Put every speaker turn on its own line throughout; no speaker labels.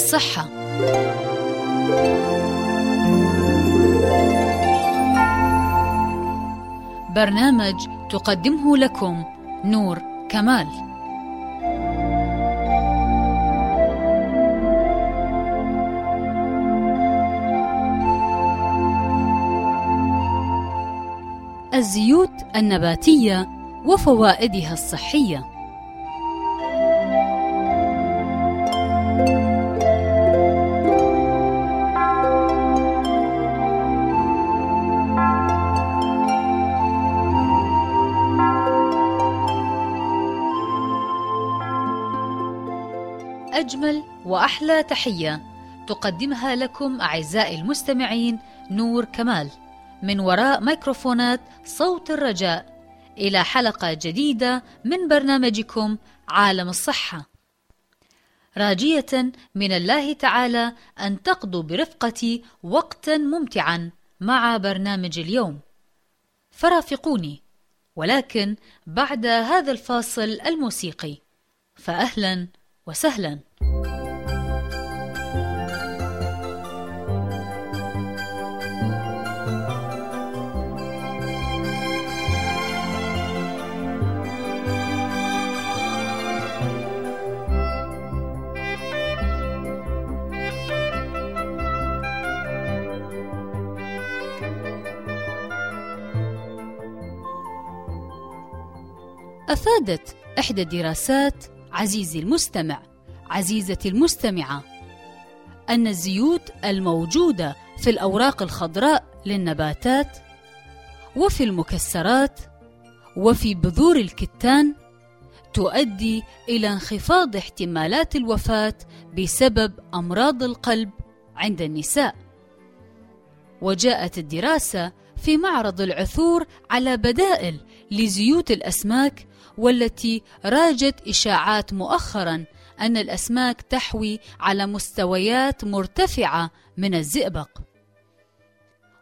الصحة. برنامج تقدمه لكم نور كمال. الزيوت النباتية وفوائدها الصحية. أجمل وأحلى تحية تقدمها لكم أعزائي المستمعين نور كمال من وراء ميكروفونات صوت الرجاء إلى حلقة جديدة من برنامجكم عالم الصحة. راجية من الله تعالى أن تقضوا برفقتي وقتا ممتعا مع برنامج اليوم. فرافقوني ولكن بعد هذا الفاصل الموسيقي فأهلا وسهلا أفادت إحدى الدراسات عزيزي المستمع عزيزتي المستمعة أن الزيوت الموجودة في الأوراق الخضراء للنباتات وفي المكسرات وفي بذور الكتان تؤدي إلى انخفاض احتمالات الوفاة بسبب أمراض القلب عند النساء. وجاءت الدراسة في معرض العثور على بدائل لزيوت الأسماك والتي راجت إشاعات مؤخرا أن الأسماك تحوي على مستويات مرتفعة من الزئبق.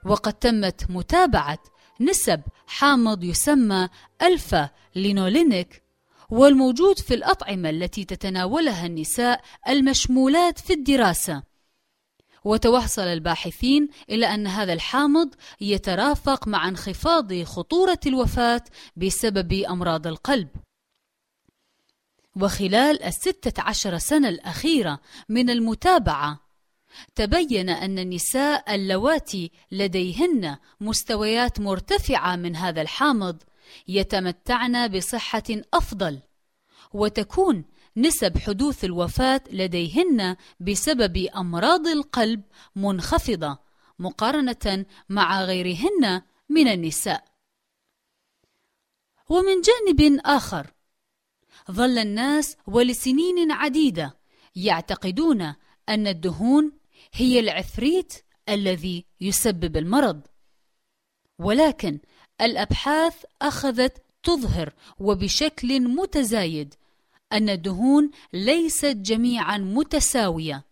وقد تمت متابعة نسب حامض يسمى ألفا لينولينيك والموجود في الأطعمة التي تتناولها النساء المشمولات في الدراسة. وتوصل الباحثين إلى أن هذا الحامض يترافق مع انخفاض خطورة الوفاة بسبب أمراض القلب. وخلال الستة عشر سنة الأخيرة من المتابعة تبين أن النساء اللواتي لديهن مستويات مرتفعة من هذا الحامض يتمتعن بصحة أفضل وتكون نسب حدوث الوفاة لديهن بسبب أمراض القلب منخفضة مقارنة مع غيرهن من النساء. ومن جانب آخر ظل الناس ولسنين عديدة يعتقدون أن الدهون هي العفريت الذي يسبب المرض ولكن الأبحاث أخذت تظهر وبشكل متزايد أن الدهون ليست جميعا متساوية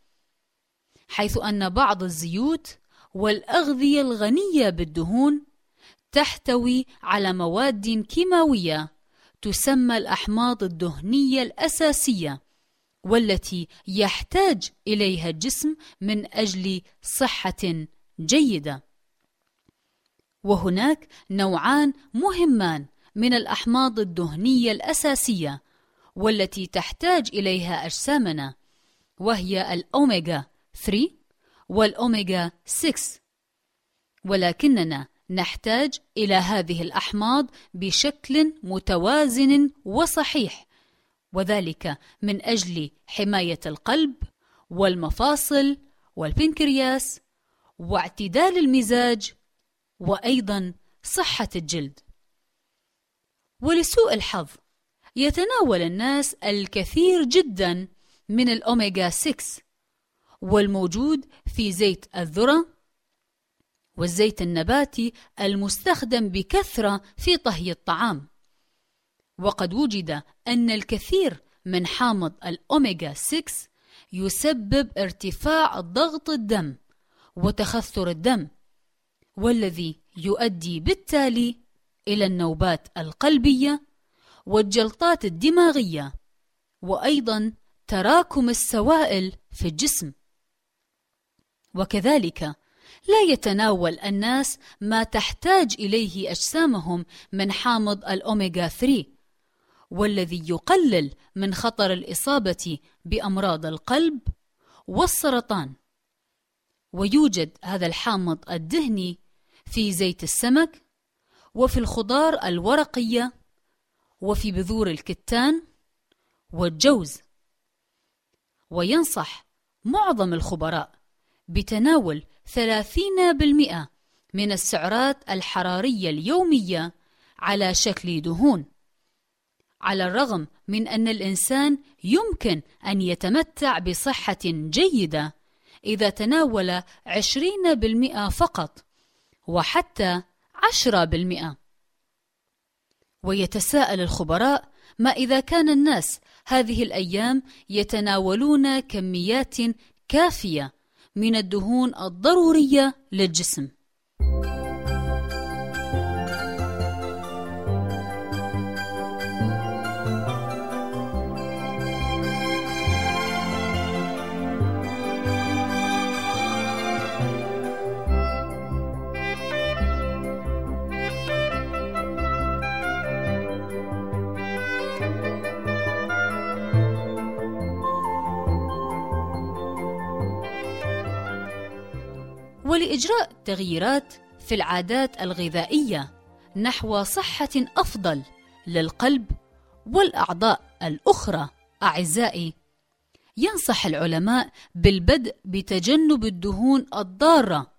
حيث أن بعض الزيوت والأغذية الغنية بالدهون تحتوي على مواد كيماوية تسمى الأحماض الدهنية الأساسية والتي يحتاج إليها الجسم من أجل صحة جيدة. وهناك نوعان مهمان من الأحماض الدهنية الأساسية والتي تحتاج إليها أجسامنا وهي الأوميغا 3 والأوميغا 6 ولكننا نحتاج إلى هذه الأحماض بشكل متوازن وصحيح وذلك من أجل حماية القلب والمفاصل والبنكرياس واعتدال المزاج وأيضا صحة الجلد. ولسوء الحظ يتناول الناس الكثير جدا من الأوميغا 6 والموجود في زيت الذرة والزيت النباتي المستخدم بكثرة في طهي الطعام. وقد وجد أن الكثير من حامض الأوميغا 6 يسبب ارتفاع ضغط الدم وتخثر الدم والذي يؤدي بالتالي إلى النوبات القلبية والجلطات الدماغية وأيضا تراكم السوائل في الجسم. وكذلك لا يتناول الناس ما تحتاج إليه أجسامهم من حامض الأوميغا 3 والذي يقلل من خطر الإصابة بأمراض القلب والسرطان. ويوجد هذا الحامض الدهني في زيت السمك وفي الخضار الورقية وفي بذور الكتان والجوز. وينصح معظم الخبراء بتناول 30% من السعرات الحرارية اليومية على شكل دهون على الرغم من أن الإنسان يمكن أن يتمتع بصحة جيدة إذا تناول 20% فقط وحتى 10% ويتساءل الخبراء ما إذا كان الناس هذه الأيام يتناولون كميات كافية من الدهون الضرورية للجسم. ولإجراء تغييرات في العادات الغذائية نحو صحة أفضل للقلب والأعضاء الأخرى. أعزائي ينصح العلماء بالبدء بتجنب الدهون الضارة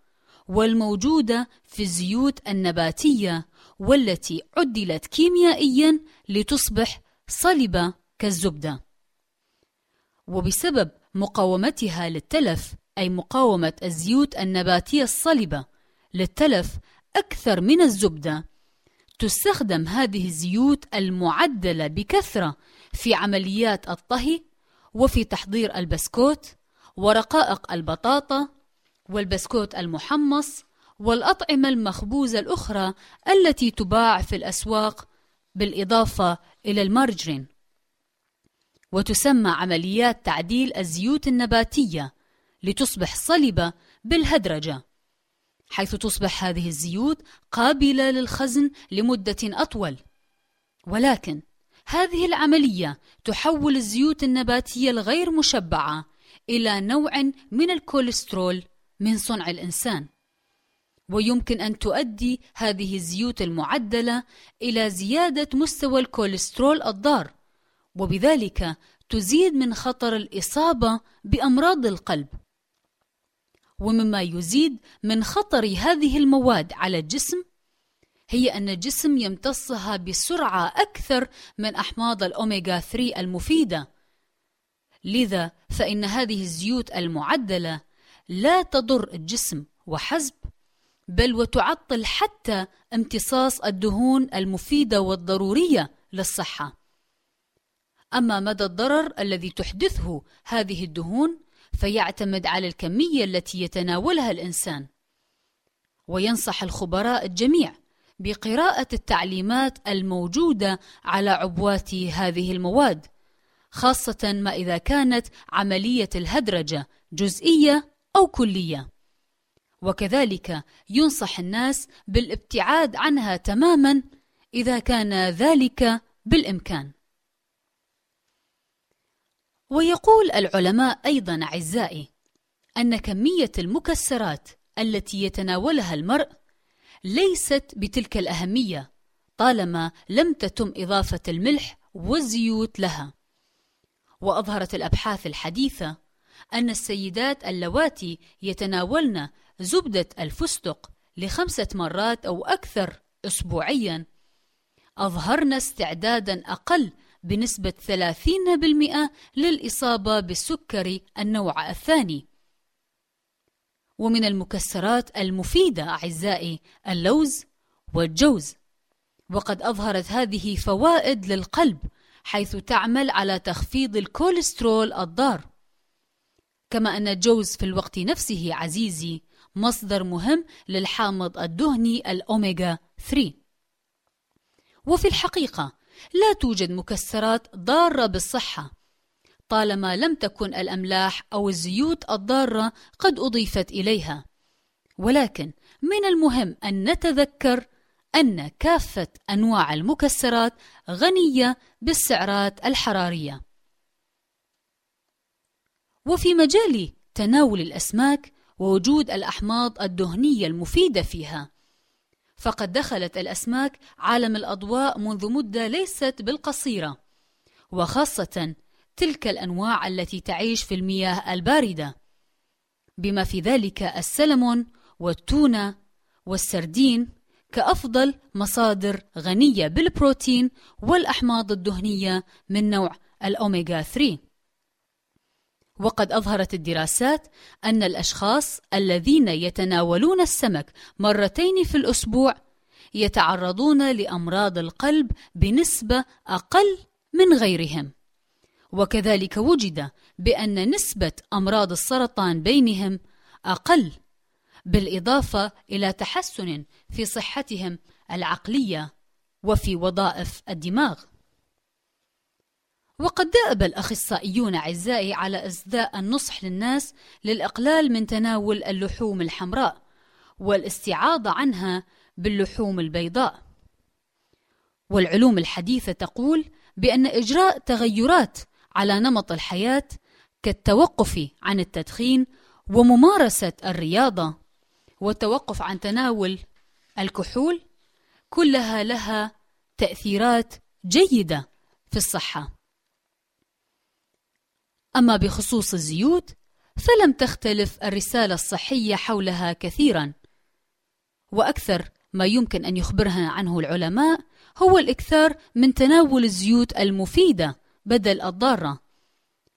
والموجودة في الزيوت النباتية والتي عدلت كيميائيا لتصبح صلبة كالزبدة. وبسبب مقاومتها للتلف أي مقاومة الزيوت النباتية الصلبة للتلف أكثر من الزبدة. تستخدم هذه الزيوت المعدلة بكثرة في عمليات الطهي وفي تحضير البسكوت ورقائق البطاطا والبسكوت المحمص والأطعمة المخبوزة الأخرى التي تباع في الأسواق بالإضافة إلى المارجرين. وتسمى عمليات تعديل الزيوت النباتية. لتصبح صلبة بالهدرجة حيث تصبح هذه الزيوت قابلة للخزن لمدة أطول. ولكن هذه العملية تحول الزيوت النباتية الغير مشبعة إلى نوع من الكوليسترول من صنع الإنسان. ويمكن أن تؤدي هذه الزيوت المعدلة إلى زيادة مستوى الكوليسترول الضار وبذلك تزيد من خطر الإصابة بأمراض القلب. ومما يزيد من خطر هذه المواد على الجسم هي أن الجسم يمتصها بسرعة أكثر من أحماض الأوميغا 3 المفيدة. لذا فإن هذه الزيوت المعدلة لا تضر الجسم وحسب بل وتعطل حتى امتصاص الدهون المفيدة والضرورية للصحة. أما مدى الضرر الذي تحدثه هذه الدهون فيعتمد على الكمية التي يتناولها الإنسان. وينصح الخبراء الجميع بقراءة التعليمات الموجودة على عبوات هذه المواد خاصة ما إذا كانت عملية الهدرجة جزئية أو كلية. وكذلك ينصح الناس بالابتعاد عنها تماما إذا كان ذلك بالإمكان. ويقول العلماء أيضا أعزائي أن كمية المكسرات التي يتناولها المرء ليست بتلك الأهمية طالما لم تتم إضافة الملح والزيوت لها. وأظهرت الأبحاث الحديثة أن السيدات اللواتي يتناولن زبدة الفستق لخمسة مرات أو أكثر أسبوعياً. أظهرنا استعداداً أقل بنسبة 30% للإصابة بالسكري النوع الثاني. ومن المكسرات المفيدة أعزائي اللوز والجوز، وقد أظهرت هذه فوائد للقلب حيث تعمل على تخفيض الكوليسترول الضار. كما أن الجوز في الوقت نفسه عزيزي مصدر مهم للحامض الدهني الأوميغا 3 وفي الحقيقة لا توجد مكسرات ضارة بالصحة. طالما لم تكن الأملاح أو الزيوت الضارة قد أضيفت إليها. ولكن من المهم أن نتذكر أن كافة أنواع المكسرات غنية بالسعرات الحرارية. وفي مجال تناول الأسماك ووجود الأحماض الدهنية المفيدة فيها فقد دخلت الأسماك عالم الأضواء منذ مدة ليست بالقصيرة. وخاصة تلك الأنواع التي تعيش في المياه الباردة. بما في ذلك السلمون والتونة والسردين كأفضل مصادر غنية بالبروتين والأحماض الدهنية من نوع الأوميغا 3 وقد أظهرت الدراسات أن الأشخاص الذين يتناولون السمك مرتين في الأسبوع يتعرضون لأمراض القلب بنسبة أقل من غيرهم. وكذلك وجد بأن نسبة أمراض السرطان بينهم أقل بالإضافة إلى تحسن في صحتهم العقلية وفي وظائف الدماغ. وقد دأب الأخصائيون أعزائي على إسداء النصح للناس للإقلال من تناول اللحوم الحمراء والاستعاضة عنها باللحوم البيضاء. والعلوم الحديثة تقول بأن إجراء تغيرات على نمط الحياة كالتوقف عن التدخين وممارسة الرياضة والتوقف عن تناول الكحول كلها لها تأثيرات جيدة في الصحة. أما بخصوص الزيوت فلم تختلف الرسالة الصحية حولها كثيرا. وأكثر ما يمكن أن يخبرها عنه العلماء هو الإكثار من تناول الزيوت المفيدة بدل الضارة.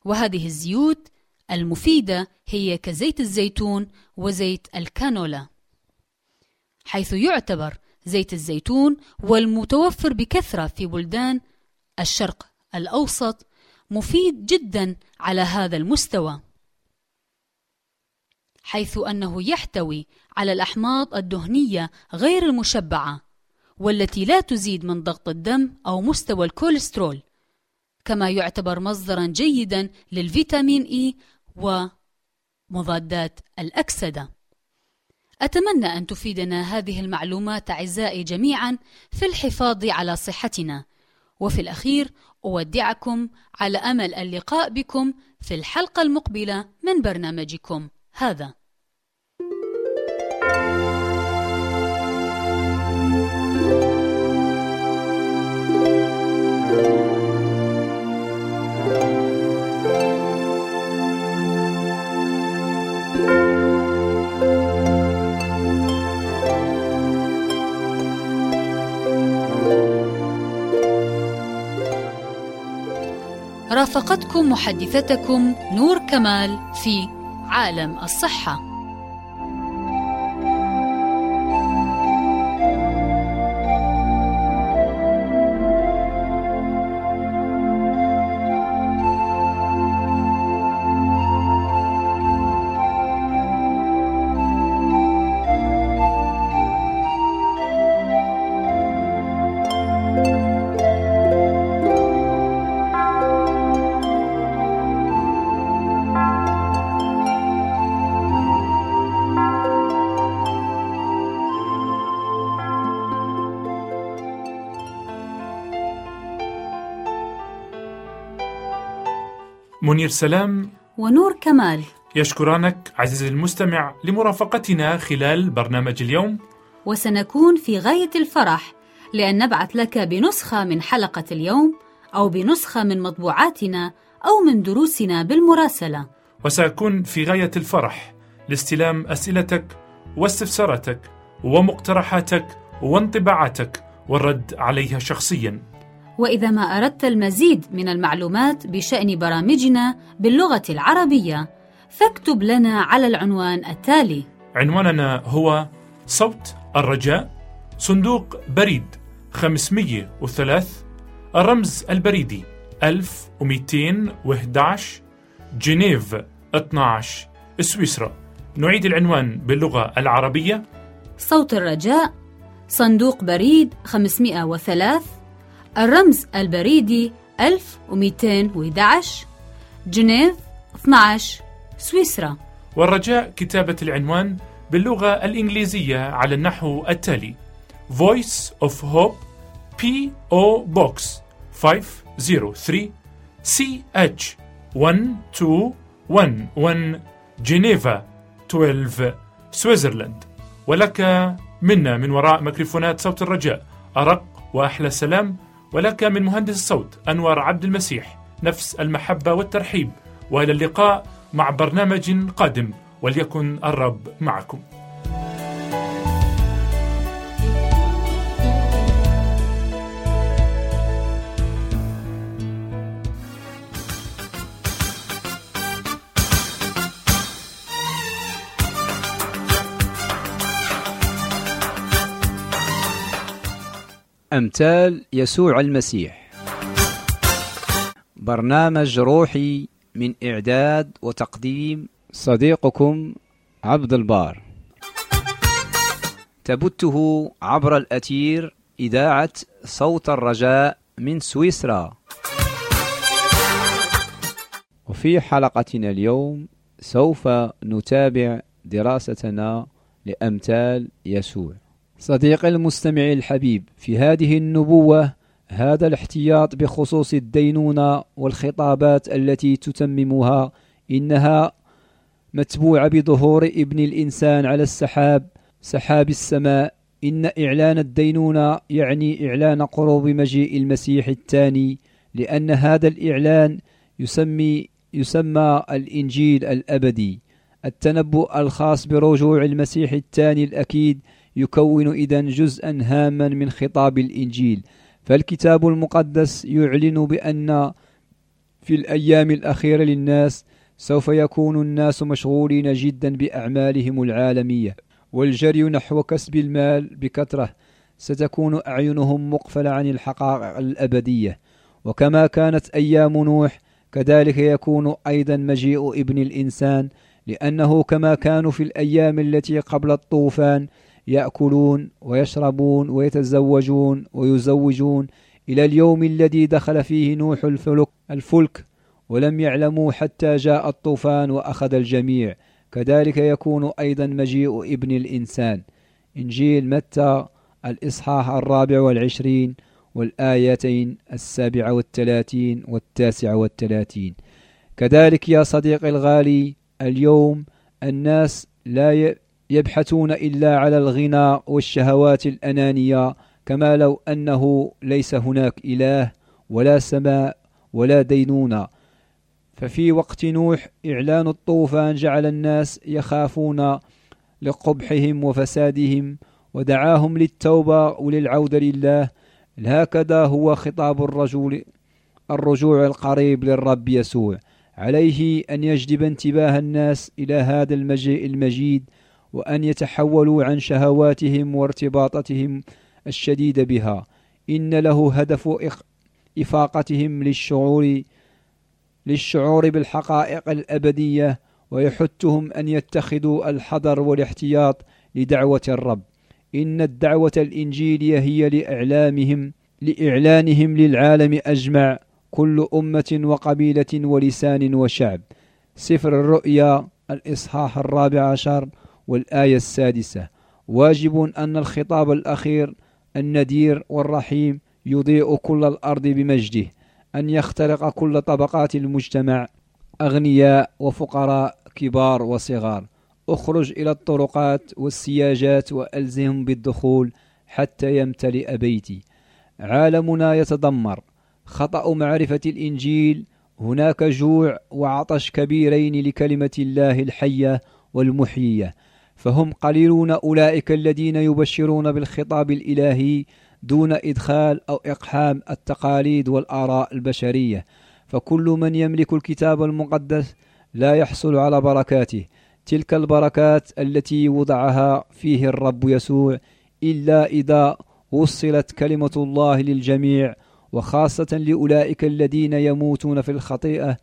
وهذه الزيوت المفيدة هي كزيت الزيتون وزيت الكانولا. حيث يعتبر زيت الزيتون والمتوفر بكثرة في بلدان الشرق الأوسط مفيد جدا على هذا المستوى حيث أنه يحتوي على الأحماض الدهنية غير المشبعة والتي لا تزيد من ضغط الدم أو مستوى الكوليسترول كما يعتبر مصدرا جيدا للفيتامين إي ومضادات الأكسدة. أتمنى أن تفيدنا هذه المعلومات أعزائي جميعا في الحفاظ على صحتنا. وفي الأخير أودعكم على أمل اللقاء بكم في الحلقة المقبلة من برنامجكم هذا. رافقتكم محدثتكم نور كمال في عالم الصحة.
منير سلام
ونور كمال.
يشكرانك عزيزي المستمع لمرافقتنا خلال برنامج اليوم.
وسنكون في غاية الفرح لأن نبعث لك بنسخة من حلقة اليوم أو بنسخة من مطبوعاتنا أو من دروسنا بالمراسلة.
وسأكون في غاية الفرح لاستلام أسئلتك واستفساراتك ومقترحاتك وانطباعاتك والرد عليها شخصيا.
وإذا ما أردت المزيد من المعلومات بشأن برامجنا باللغة العربية فاكتب لنا على العنوان التالي.
عنواننا هو صوت الرجاء صندوق بريد 503 الرمز البريدي 1211 جنيف 12 سويسرا. نعيد العنوان باللغة العربية.
صوت الرجاء صندوق بريد 503 الرمز البريدي 1211 جنيف 12 سويسرا.
والرجاء كتابة العنوان باللغة الإنجليزية على النحو التالي. Voice of Hope P.O. Box 503 CH 1211 جنيفا 12 سويسرلاند ولك منا من وراء ميكروفونات صوت الرجاء. أرق وأحلى سلام. ولك من مهندس الصوت أنور عبد المسيح نفس المحبة والترحيب وإلى اللقاء مع برنامج قادم وليكن الرب معكم.
أمثال يسوع المسيح. برنامج روحي من إعداد وتقديم صديقكم عبد البار. تبته عبر الأثير إذاعة صوت الرجاء من سويسرا. وفي حلقتنا اليوم سوف نتابع دراستنا لأمثال يسوع. صديقي المستمع الحبيب في هذه النبوة هذا الاحتياط بخصوص الدينونة والخطابات التي تتممها إنها متبوعة بظهور ابن الإنسان على السحاب سحاب السماء. إن إعلان الدينونة يعني إعلان قرب مجيء المسيح الثاني لأن هذا الإعلان يسمي يسمى الإنجيل الأبدي. التنبؤ الخاص برجوع المسيح الثاني الأكيد يكون إذا جزءا هاما من خطاب الإنجيل. فالكتاب المقدس يعلن بأن في الأيام الأخيرة للناس سوف يكون الناس مشغولين جدا بأعمالهم العالمية. والجري نحو كسب المال بكثرة ستكون أعينهم مقفلة عن الحقائق الأبدية. وكما كانت أيام نوح كذلك يكون أيضا مجيء ابن الإنسان لأنه كما كانوا في الأيام التي قبل الطوفان يأكلون ويشربون ويتزوجون ويزوجون إلى اليوم الذي دخل فيه نوح الفلك, الفلك ولم يعلموا حتى جاء الطوفان وأخذ الجميع. كذلك يكون أيضا مجيء ابن الإنسان. إنجيل متى؟ الإصحاح الرابع والعشرين والآيتين السابعة والثلاثين والتاسعة والثلاثين. كذلك يا صديقي الغالي اليوم الناس لا يبحثون إلا على الغنى والشهوات الأنانية كما لو أنه ليس هناك إله ولا سماء ولا دينونة. ففي وقت نوح إعلان الطوفان جعل الناس يخافون لقبحهم وفسادهم ودعاهم للتوبة وللعودة لله. هكذا هو خطاب الرجل الرجوع القريب للرب يسوع. عليه أن يجذب انتباه الناس إلى هذا المجيء المجيد وأن يتحولوا عن شهواتهم وارتباطتهم الشديد بها. إن له هدف إفاقتهم للشعور للشعور بالحقائق الأبدية ويحثهم أن يتخذوا الحذر والاحتياط لدعوة الرب. إن الدعوة الإنجيلية هي لإعلامهم لإعلانهم للعالم أجمع كل أمة وقبيلة ولسان وشعب. سفر الرؤيا الإصحاح الرابع عشر. والآية السادسة واجب أن الخطاب الأخير الندير والرحيم يضيء كل الأرض بمجده أن يخترق كل طبقات المجتمع أغنياء وفقراء كبار وصغار. اخرج إلى الطرقات والسياجات وألزهم بالدخول حتى يمتلئ بيتي. عالمنا يتدمر. خطأ معرفة الإنجيل. هناك جوع وعطش كبيرين لكلمة الله الحية والمحيية. فهم قليلون أولئك الذين يبشرون بالخطاب الإلهي دون إدخال أو إقحام التقاليد والآراء البشرية. فكل من يملك الكتاب المقدس لا يحصل على بركاته. تلك البركات التي وضعها فيه الرب يسوع إلا إذا وصلت كلمة الله للجميع وخاصة لأولئك الذين يموتون في الخطيئة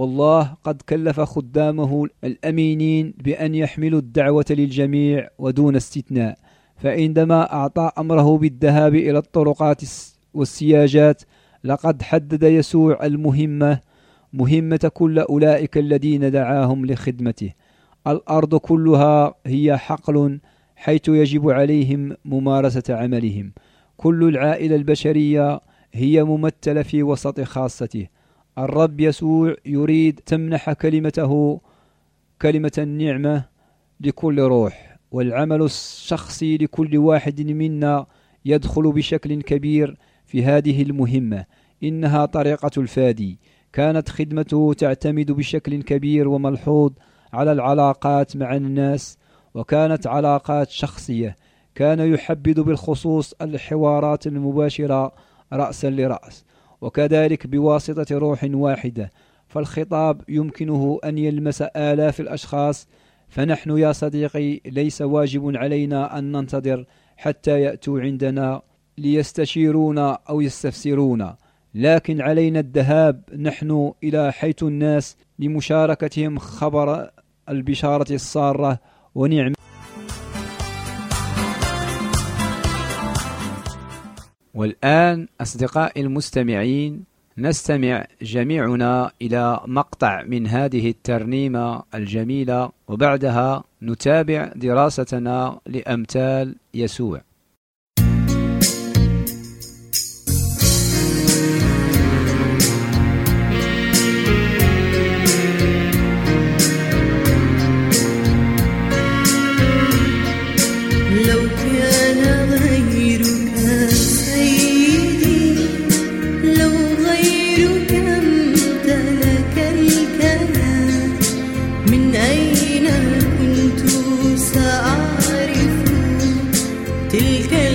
والله قد كلف خدامه الأمينين بأن يحملوا الدعوة للجميع ودون استثناء فعندما أعطى أمره بالذهاب إلى الطرقات والسياجات لقد حدد يسوع المهمة مهمة كل أولئك الذين دعاهم لخدمته. الأرض كلها هي حقل حيث يجب عليهم ممارسة عملهم. كل العائلة البشرية هي ممثلة في وسط خاصته. الرب يسوع يريد تمنح كلمته كلمة النعمة لكل روح والعمل الشخصي لكل واحد منا يدخل بشكل كبير في هذه المهمة. إنها طريقة الفادي. كانت خدمته تعتمد بشكل كبير وملحوظ على العلاقات مع الناس وكانت علاقات شخصية. كان يحبذ بالخصوص الحوارات المباشرة رأسا لرأس. وكذلك بواسطة روح واحدة فالخطاب يمكنه أن يلمس آلاف الأشخاص فنحن يا صديقي ليس واجب علينا أن ننتظر حتى يأتوا عندنا ليستشيرونا أو يستفسرونا لكن علينا الذهاب نحن إلى حيث الناس لمشاركتهم خبر البشارة السارة ونعم والآن أصدقائي المستمعين نستمع جميعنا إلى مقطع من هذه الترنيمة الجميلة وبعدها نتابع دراستنا لأمثال يسوع. till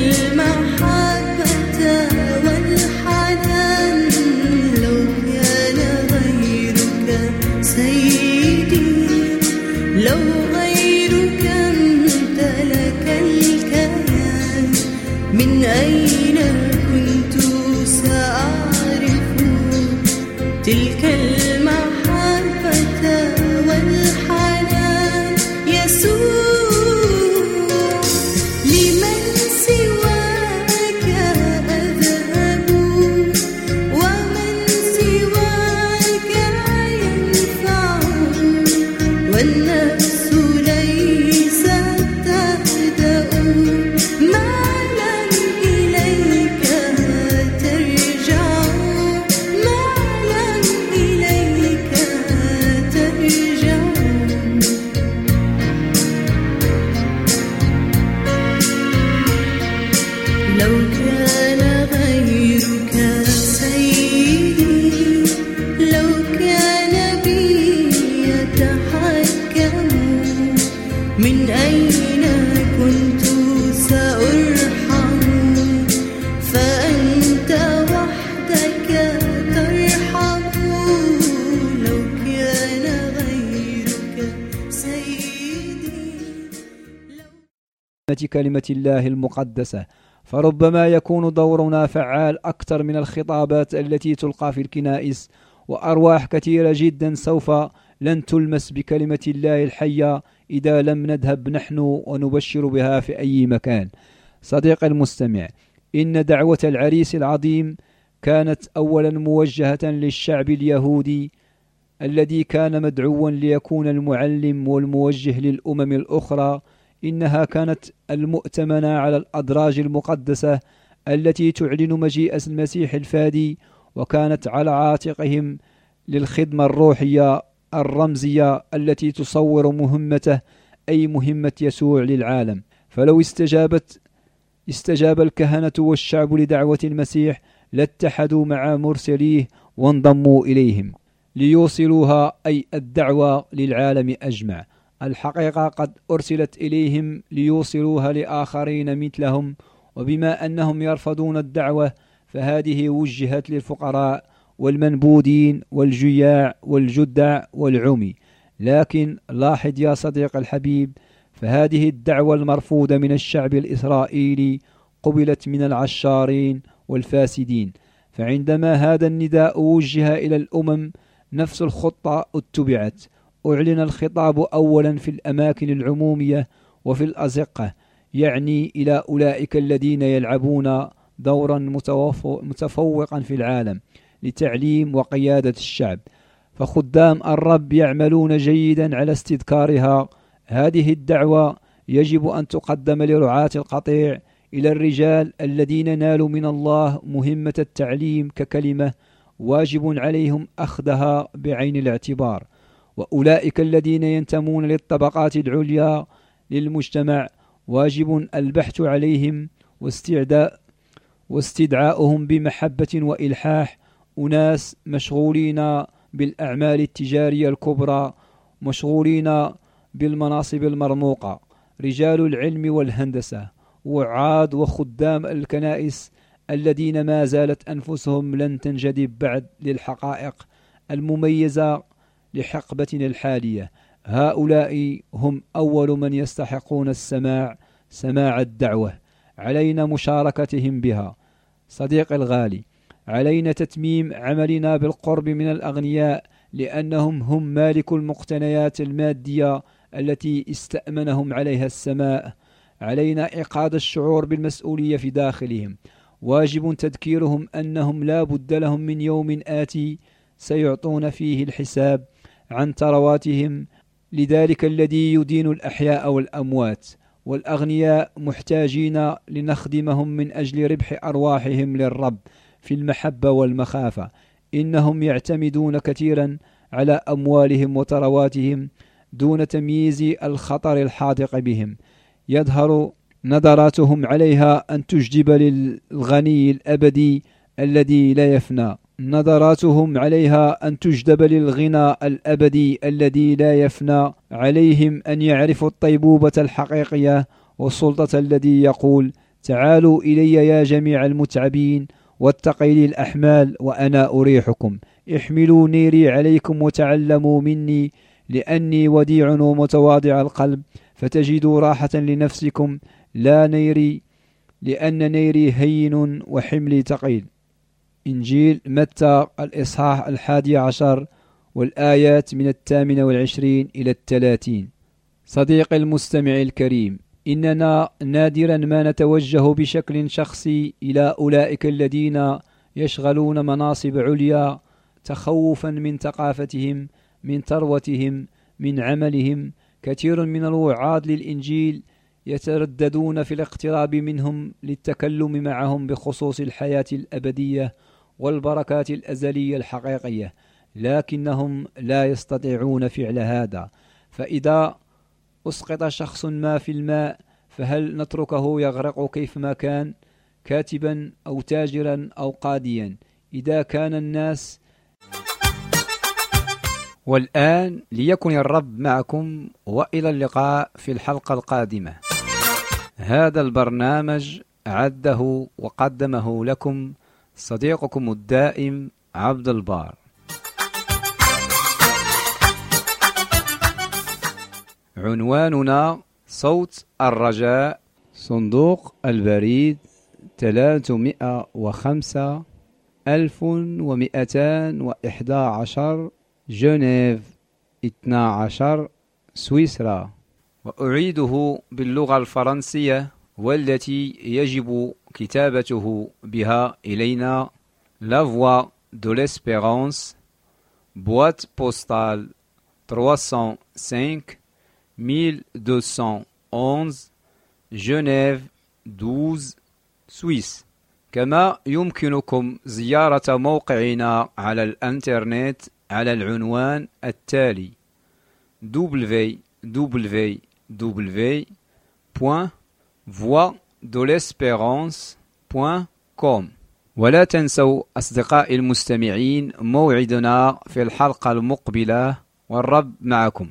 كلمة الله المقدسة. فربما يكون دورنا فعال أكثر من الخطابات التي تلقى في الكنائس وأرواح كثيرة جدا سوف لن تلمس بكلمة الله الحية إذا لم نذهب نحن ونبشر بها في أي مكان. صديق المستمع إن دعوة العريس العظيم كانت أولا موجهة للشعب اليهودي الذي كان مدعوا ليكون المعلم والموجه للأمم الأخرى إنها كانت المؤتمنة على الأدراج المقدسة التي تعلن مجيء المسيح الفادي وكانت على عاتقهم للخدمة الروحية الرمزية التي تصور مهمته أي مهمة يسوع للعالم. فلو استجابت استجاب الكهنة والشعب لدعوة المسيح لاتحدوا مع مرسليه وانضموا إليهم ليوصلوها أي الدعوة للعالم أجمع. الحقيقة قد أرسلت إليهم ليوصلوها لآخرين مثلهم وبما أنهم يرفضون الدعوة فهذه وجهت للفقراء والمنبودين والجياع والجدع والعمي. لكن لاحظ يا صديق الحبيب فهذه الدعوة المرفوضة من الشعب الإسرائيلي قبلت من العشارين والفاسدين. فعندما هذا النداء وجه إلى الأمم نفس الخطة اتبعت. أعلن الخطاب أولا في الأماكن العمومية وفي الأزقة يعني إلى أولئك الذين يلعبون دورا متفوقا في العالم لتعليم وقيادة الشعب. فخدام الرب يعملون جيدا على استذكارها. هذه الدعوة يجب أن تقدم لرعاة القطيع إلى الرجال الذين نالوا من الله مهمة التعليم ككلمة واجب عليهم أخذها بعين الاعتبار. وأولئك الذين ينتمون للطبقات العليا للمجتمع واجب البحث عليهم واستعداء واستدعاؤهم بمحبة وإلحاح أناس مشغولين بالأعمال التجارية الكبرى مشغولين بالمناصب المرموقة. رجال العلم والهندسة وعاد وخدام الكنائس الذين ما زالت أنفسهم لن تنجذب بعد للحقائق المميزة لحقبتنا الحالية. هؤلاء هم أول من يستحقون السماع سماع الدعوة. علينا مشاركتهم بها. صديق الغالي علينا تتميم عملنا بالقرب من الأغنياء لأنهم هم مالك المقتنيات المادية التي استأمنهم عليها السماء. علينا إيقاد الشعور بالمسؤولية في داخلهم. واجب تذكيرهم أنهم لا بد لهم من يوم آتي سيعطون فيه الحساب. عن ثرواتهم لذلك الذي يدين الأحياء والأموات والأغنياء محتاجين لنخدمهم من أجل ربح أرواحهم للرب في المحبة والمخافة. إنهم يعتمدون كثيرا على أموالهم وثرواتهم دون تمييز الخطر الحاذق بهم. يظهر نظراتهم عليها أن تجدب للغني الأبدي الذي لا يفنى. نظراتهم عليها أن تجدب للغنى الأبدي الذي لا يفنى عليهم أن يعرفوا الطيبوبة الحقيقية والسلطة الذي يقول تعالوا إلي يا جميع المتعبين واتقي الأحمال وأنا أريحكم. احملوا نيري عليكم وتعلموا مني لأني وديع ومتواضع القلب. فتجدوا راحة لنفوسكم لا نيري لأن نيري هين وحملي ثقيل إنجيل متى؟ الإصحاح الحادي عشر والآيات من الثامنة والعشرين إلى الثلاثين. صديق المستمع الكريم إننا نادرا ما نتوجه بشكل شخصي إلى أولئك الذين يشغلون مناصب عليا تخوفا من ثقافتهم من ثروتهم من عملهم. كثير من الوعاظ للإنجيل يترددون في الاقتراب منهم للتكلم معهم بخصوص الحياة الأبدية والبركات الأزلية الحقيقية لكنهم لا يستطيعون فعل هذا. فإذا أسقط شخص ما في الماء فهل نتركه يغرق كيفما كان كاتبا أو تاجرا أو قاديا إذا كان الناس والآن ليكن الرب معكم وإلى اللقاء في الحلقة القادمة. هذا البرنامج عده وقدمه لكم صديقكم الدائم عبد البار. عنواننا صوت الرجاء. صندوق البريد 305 1211 جنيف 12 سويسرا. وأعيده باللغة الفرنسية والتي يجب كتابته بها إلينا La Voix de l'Espérance. Boîte postale 305 1211 جنيف 12 سويس كما يمكنكم زيارة موقعنا على الانترنت على العنوان التالي www.voixdelespérance.com ولا تنسوا أصدقائي المستمعين موعدنا في الحلقة المقبلة والرب معكم.